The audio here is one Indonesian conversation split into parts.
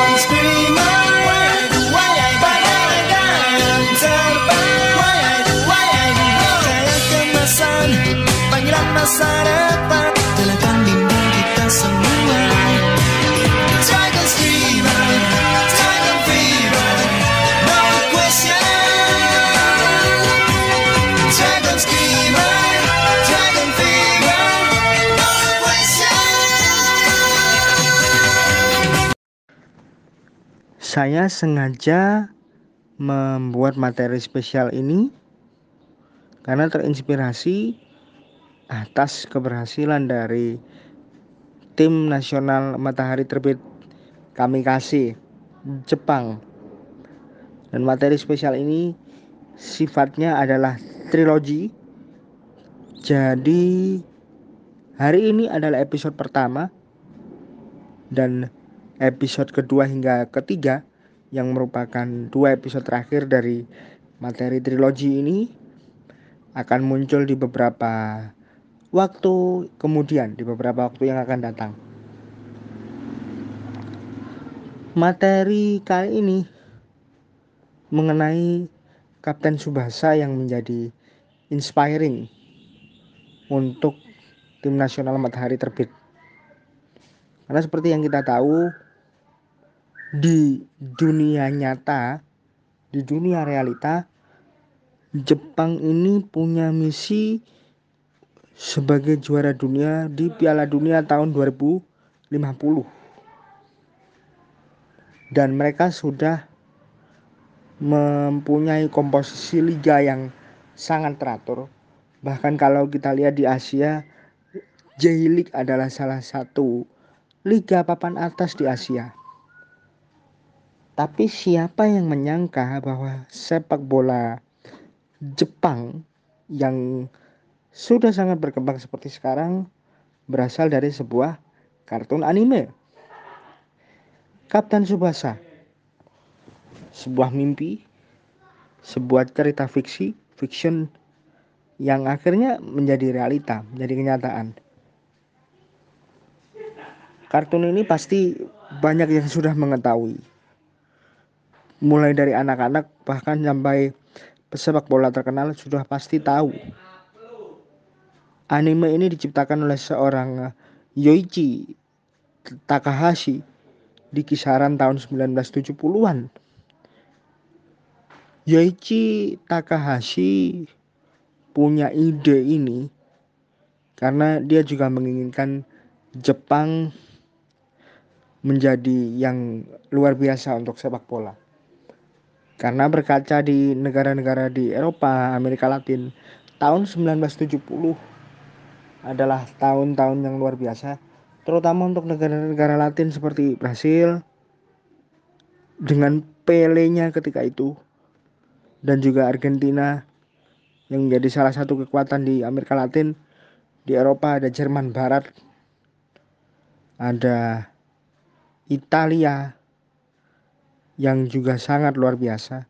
on screen. Saya sengaja membuat materi spesial ini karena terinspirasi atas keberhasilan dari tim nasional matahari terbit kami kasih Jepang. Dan materi spesial ini sifatnya adalah trilogi. Jadi hari ini adalah episode pertama dan episode kedua hingga ketiga yang merupakan dua episode terakhir dari materi trilogi ini akan muncul di beberapa waktu kemudian di beberapa waktu yang akan datang. Materi kali ini mengenai Kapten Subasa yang menjadi inspiring untuk tim nasional matahari terbit. Karena seperti yang kita tahu di dunia nyata, di dunia realita, Jepang ini punya misi sebagai juara dunia di Piala Dunia tahun 2050. Dan mereka sudah mempunyai komposisi liga yang sangat teratur. Bahkan kalau kita lihat di Asia, J-League adalah salah satu liga papan atas di Asia. Tapi siapa yang menyangka bahwa sepak bola Jepang yang sudah sangat berkembang seperti sekarang berasal dari sebuah kartun anime. Kapten Subasa. Sebuah mimpi, sebuah cerita fiksi, fiction yang akhirnya menjadi realita, menjadi kenyataan. Kartun ini pasti banyak yang sudah mengetahui. Mulai dari anak-anak bahkan sampai pesepak bola terkenal sudah pasti tahu. Anime ini diciptakan oleh seorang Yoichi Takahashi di kisaran tahun 1970-an. Yoichi Takahashi punya ide ini karena dia juga menginginkan Jepang menjadi yang luar biasa untuk sepak bola. Karena berkaca di negara-negara di Eropa, Amerika Latin, tahun 1970 adalah tahun-tahun yang luar biasa, terutama untuk negara-negara Latin seperti Brasil dengan Pele-nya ketika itu dan juga Argentina yang menjadi salah satu kekuatan di Amerika Latin. Di Eropa ada Jerman Barat, ada Italia yang juga sangat luar biasa.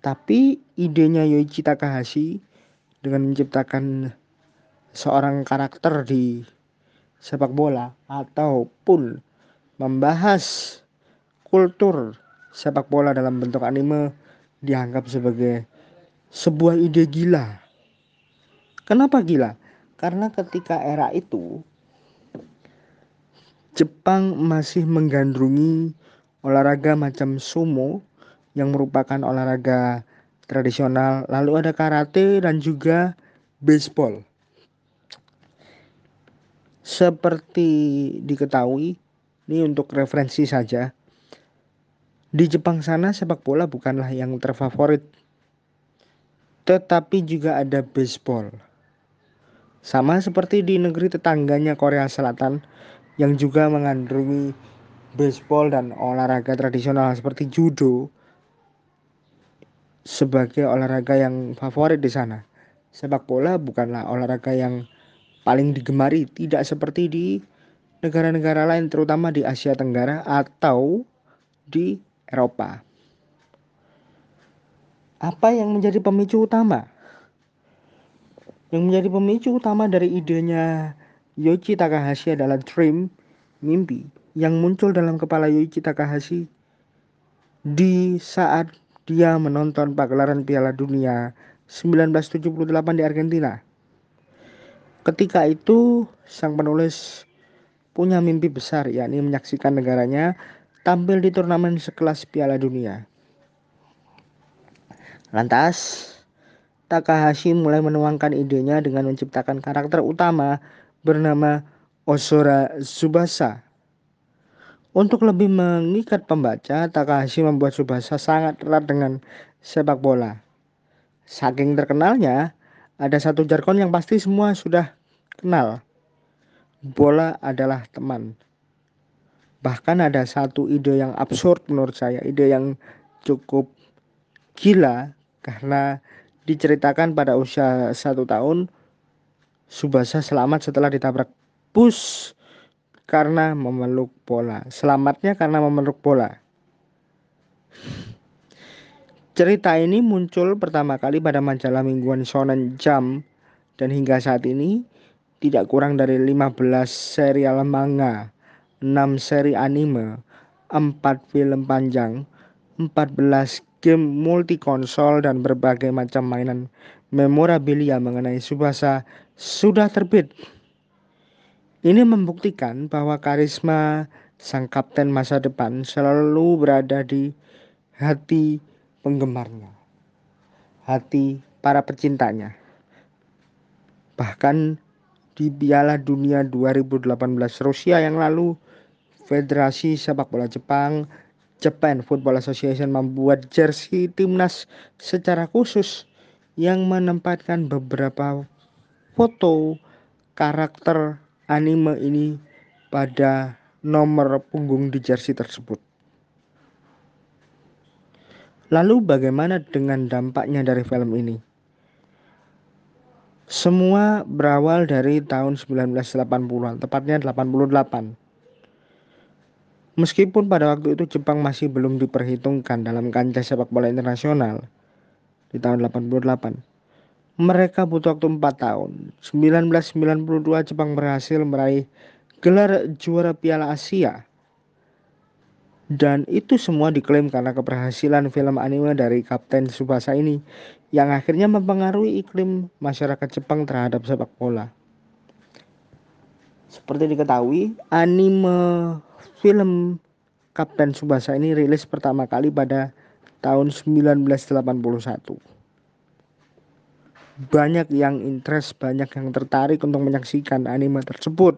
Tapi idenya Yoichi Takahashi dengan menciptakan seorang karakter di sepak bola ataupun membahas kultur sepak bola dalam bentuk anime dianggap sebagai sebuah ide gila. Kenapa gila? Karena ketika era itu Jepang masih menggandrungi olahraga macam sumo yang merupakan olahraga tradisional, lalu ada karate dan juga baseball. Seperti diketahui, ini untuk referensi saja. Di Jepang sana sepak bola bukanlah yang terfavorit. Tetapi juga ada baseball. Sama seperti di negeri tetangganya Korea Selatan yang juga mengandungi baseball dan olahraga tradisional seperti judo sebagai olahraga yang favorit di sana. Sepak bola bukanlah olahraga yang paling digemari, tidak seperti di negara-negara lain terutama di Asia Tenggara atau di Eropa. Apa yang menjadi pemicu utama? Yang menjadi pemicu utama dari idenya Yoichi Takahashi adalah dream, mimpi. Yang muncul dalam kepala Yuichi Takahashi di saat dia menonton pagelaran Piala Dunia 1978 di Argentina. Ketika itu, sang penulis punya mimpi besar, yakni menyaksikan negaranya tampil di turnamen sekelas Piala Dunia. Lantas, Takahashi mulai menuangkan idenya dengan menciptakan karakter utama bernama Osora Tsubasa. Untuk lebih mengikat pembaca, Takahashi membuat Tsubasa sangat erat dengan sepak bola. Saking terkenalnya, ada satu jargon yang pasti semua sudah kenal. Bola adalah teman. Bahkan ada satu ide yang absurd menurut saya, ide yang cukup gila karena diceritakan pada usia satu tahun Subasa selamat setelah ditabrak bus karena memeluk bola. Selamatnya karena memeluk bola. Cerita ini muncul pertama kali pada majalah mingguan Shonen Jump dan hingga saat ini tidak kurang dari 15 serial manga, 6 seri anime, 4 film panjang, 14 game multi konsol dan berbagai macam mainan memorabilia mengenai Subasa sudah terbit. Ini membuktikan bahwa karisma sang kapten masa depan selalu berada di hati penggemarnya, hati para pecintanya. Bahkan di Piala Dunia 2018 Rusia yang lalu, Federasi Sepak Bola Jepang Japan Football Association membuat jersey timnas secara khusus yang menempatkan beberapa foto karakter anime ini pada nomor punggung di jersey tersebut. Lalu bagaimana dengan dampaknya dari film ini? Semua berawal dari tahun 1980-an, tepatnya 88 Meskipun pada waktu itu Jepang masih belum diperhitungkan dalam kancah sepak bola internasional di tahun 88. Mereka butuh waktu 4 tahun. 1992 Jepang berhasil meraih gelar juara Piala Asia. Dan itu semua diklaim karena keberhasilan film anime dari Kapten Subasa ini yang akhirnya mempengaruhi iklim masyarakat Jepang terhadap sepak bola. Seperti diketahui, anime film Kapten Subasa ini rilis pertama kali pada tahun 1981. Banyak yang interest, banyak yang tertarik untuk menyaksikan anime tersebut.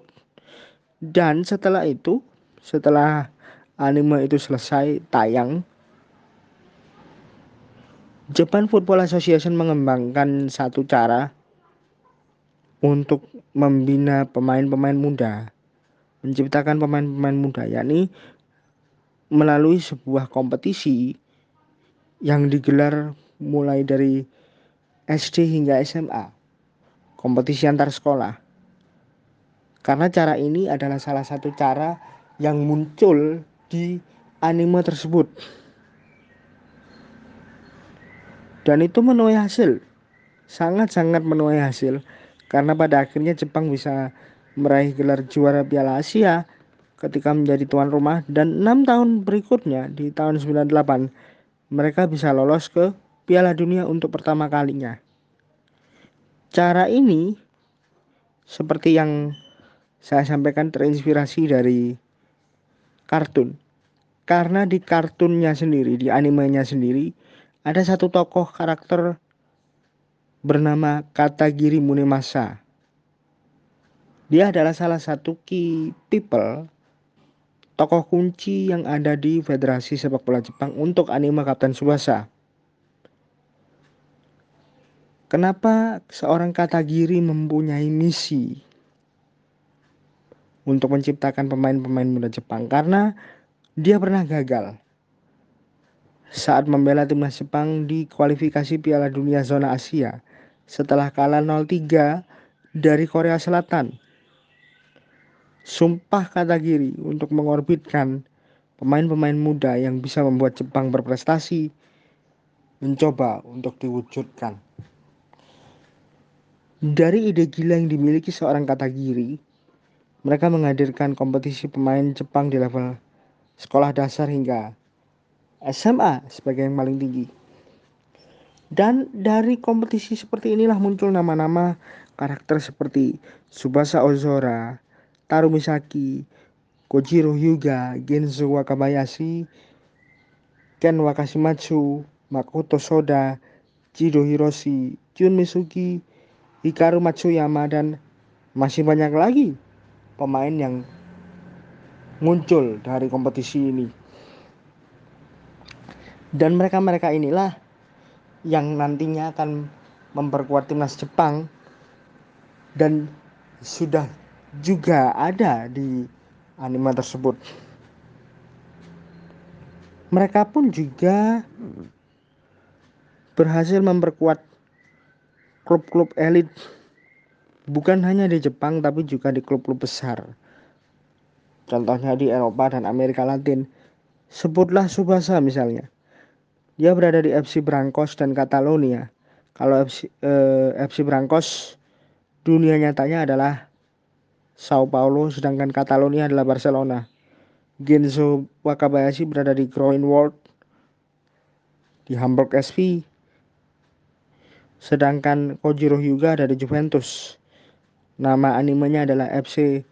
Dan setelah itu, setelah anime itu selesai tayang, Japan Football Association mengembangkan satu cara untuk membina pemain-pemain muda menciptakan pemain-pemain muda yakni melalui sebuah kompetisi yang digelar mulai dari SD hingga SMA kompetisi antar sekolah. Karena cara ini adalah salah satu cara yang muncul di anime tersebut. Dan itu menuai hasil. Sangat-sangat menuai hasil. Karena pada akhirnya Jepang bisa meraih gelar juara Piala Asia ketika menjadi tuan rumah. Dan enam tahun berikutnya di tahun 98 mereka bisa lolos ke Piala Dunia untuk pertama kalinya. Cara ini seperti yang saya sampaikan terinspirasi dari kartun. Karena di kartunnya sendiri, di animenya sendiri ada satu tokoh karakter bernama Katagiri Munemasa dia adalah salah satu key people, tokoh kunci yang ada di Federasi Sepak Bola Jepang untuk anime Kapten Subasa. Kenapa seorang Katagiri mempunyai misi untuk menciptakan pemain-pemain muda Jepang? Karena dia pernah gagal saat membela timnas Jepang di kualifikasi Piala Dunia Zona Asia setelah kalah 0-3 dari Korea Selatan sumpah kata giri untuk mengorbitkan pemain-pemain muda yang bisa membuat Jepang berprestasi mencoba untuk diwujudkan. Dari ide gila yang dimiliki seorang kata giri, Mereka menghadirkan kompetisi pemain Jepang di level sekolah dasar hingga SMA sebagai yang paling tinggi. Dan dari kompetisi seperti inilah muncul nama-nama karakter seperti Subasa Ozora, Taru Misaki, Kojiro Hyuga, Genzo Wakabayashi, Ken Wakashimatsu, Makoto Soda, Chido Hiroshi, Jun Misugi, Hikaru Matsuyama dan masih banyak lagi pemain yang muncul dari kompetisi ini. Dan mereka-mereka inilah yang nantinya akan memperkuat timnas Jepang dan sudah juga ada di anime tersebut. Mereka pun juga berhasil memperkuat klub-klub elit bukan hanya di Jepang tapi juga di klub-klub besar. Contohnya di Eropa dan Amerika Latin. Sebutlah Subasa misalnya. Dia berada di FC Brancos dan Catalonia. Kalau FC, eh, FC Brancos dunia nyatanya adalah Sao Paulo sedangkan Catalonia adalah Barcelona. Genzo Wakabayashi berada di Groenwald di Hamburg SV Sedangkan Kojiro Hyuga dari Juventus. Nama animenya adalah FC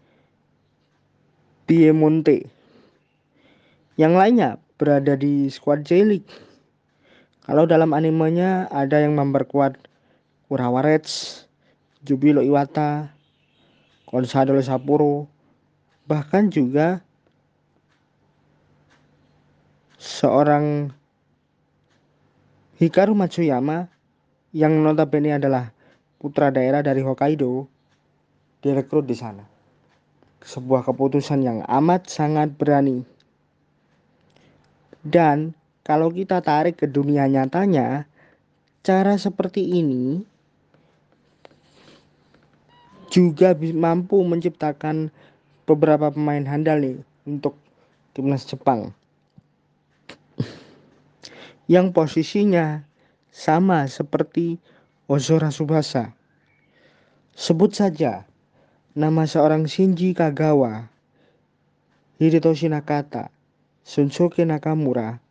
Piemonte. Yang lainnya berada di squad J-League. Kalau dalam animenya ada yang memperkuat Urawa Reds, Jubilo Iwata, Consadole Sapporo, bahkan juga seorang Hikaru Matsuyama yang notabene adalah putra daerah dari Hokkaido direkrut di sana. Sebuah keputusan yang amat sangat berani. Dan kalau kita tarik ke dunia nyatanya, cara seperti ini juga mampu menciptakan beberapa pemain handal nih untuk timnas Jepang. Yang posisinya sama seperti Ozora Subasa. Sebut saja nama seorang Shinji Kagawa, Hirotoshi Nakata, Shunsuke Nakamura,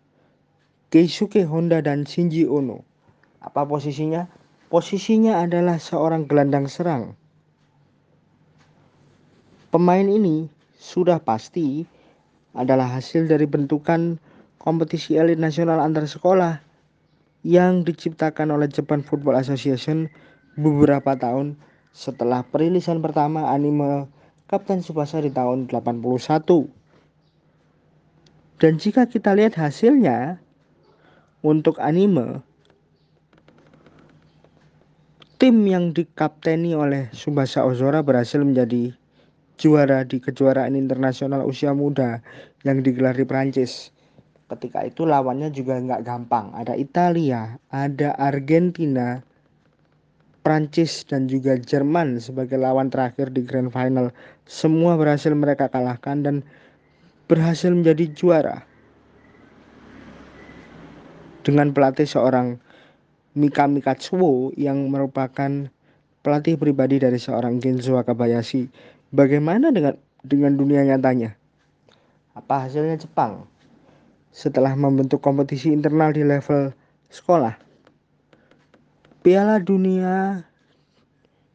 Keisuke Honda dan Shinji Ono. Apa posisinya? Posisinya adalah seorang gelandang serang. Pemain ini sudah pasti adalah hasil dari bentukan kompetisi elit nasional antar sekolah yang diciptakan oleh Japan Football Association beberapa tahun setelah perilisan pertama anime Kapten Tsubasa di tahun 81. Dan jika kita lihat hasilnya untuk anime tim yang dikapteni oleh Subasa Ozora berhasil menjadi juara di kejuaraan internasional usia muda yang digelar di Prancis ketika itu lawannya juga nggak gampang. Ada Italia, ada Argentina, Prancis dan juga Jerman sebagai lawan terakhir di Grand Final. Semua berhasil mereka kalahkan dan berhasil menjadi juara. Dengan pelatih seorang Mika Mikatsuo yang merupakan pelatih pribadi dari seorang Genzo Wakabayashi. Bagaimana dengan dengan dunia nyatanya? Apa hasilnya Jepang? Setelah membentuk kompetisi internal di level sekolah. Piala Dunia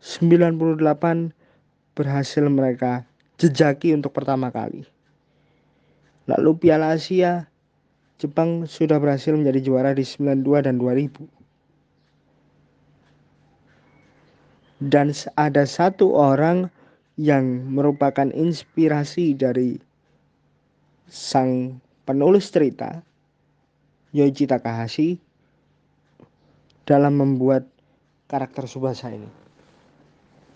98 berhasil mereka jejaki untuk pertama kali. Lalu Piala Asia, Jepang sudah berhasil menjadi juara di 92 dan 2000. Dan ada satu orang yang merupakan inspirasi dari sang penulis cerita Yoichi Takahashi dalam membuat karakter Subasa ini.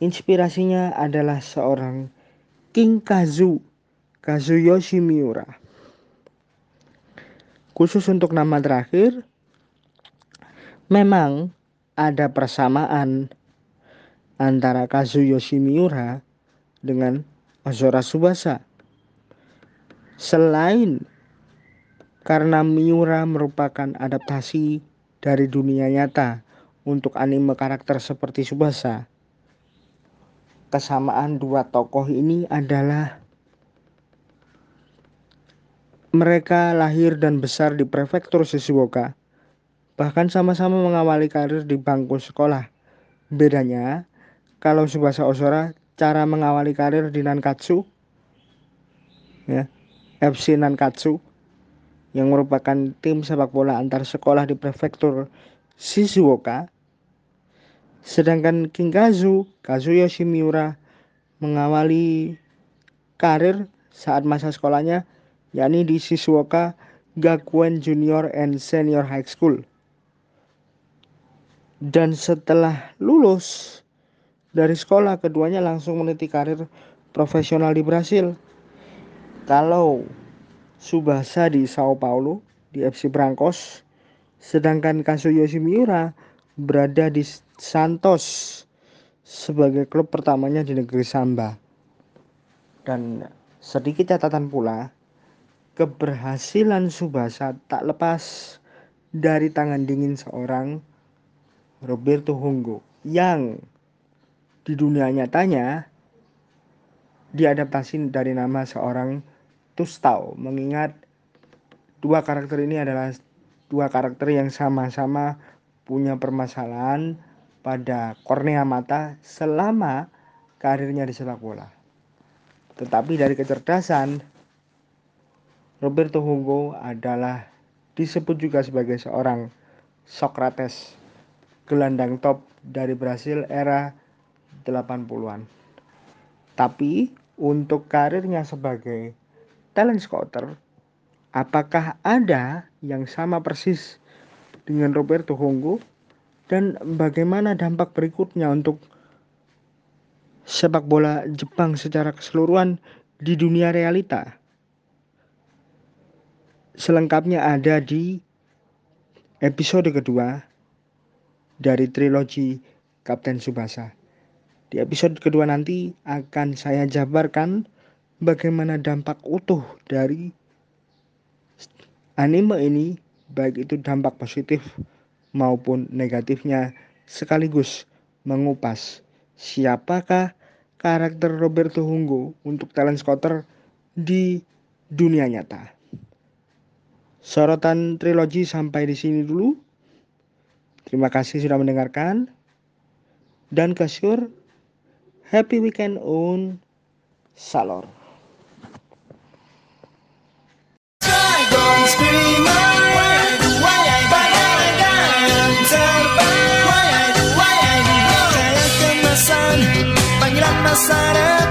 Inspirasinya adalah seorang King Kazu, Kazuyoshi Miura. Khusus untuk nama terakhir, memang ada persamaan antara Kazuyoshi Miura dengan Ozora Subasa. Selain karena Miura merupakan adaptasi dari dunia nyata untuk anime karakter seperti Subasa. kesamaan dua tokoh ini adalah mereka lahir dan besar di prefektur Shizuoka, bahkan sama-sama mengawali karir di bangku sekolah. Bedanya, kalau Subasa Osora cara mengawali karir di Nankatsu, ya, FC Nankatsu, yang merupakan tim sepak bola antar sekolah di prefektur Shizuoka. Sedangkan Kinkazu, Kazuyo Shimiura, mengawali karir saat masa sekolahnya yakni di Shizuoka Gakuen Junior and Senior High School. Dan setelah lulus dari sekolah, keduanya langsung meniti karir profesional di Brasil. Kalau Subasa di Sao Paulo di FC Brancos, sedangkan Kazuyoshi Miura berada di Santos sebagai klub pertamanya di negeri Samba. Dan sedikit catatan pula, keberhasilan Subasa tak lepas dari tangan dingin seorang Roberto Hongo yang di dunia nyatanya diadaptasi dari nama seorang Tustau mengingat dua karakter ini adalah dua karakter yang sama-sama punya permasalahan pada kornea mata selama karirnya di sepak bola. Tetapi dari kecerdasan, Roberto Hugo adalah disebut juga sebagai seorang Socrates, gelandang top dari Brasil era 80-an. Tapi untuk karirnya sebagai talent scouter, apakah ada yang sama persis dengan Roberto Hongo dan bagaimana dampak berikutnya untuk sepak bola Jepang secara keseluruhan di dunia realita? Selengkapnya ada di episode kedua dari trilogi Kapten Subasa. Di episode kedua nanti akan saya jabarkan bagaimana dampak utuh dari anime ini baik itu dampak positif maupun negatifnya sekaligus mengupas siapakah karakter Roberto Hungo untuk talent scouter di dunia nyata. Sorotan trilogi sampai di sini dulu. Terima kasih sudah mendengarkan. Dan kesyur, happy weekend on Salor. Sarah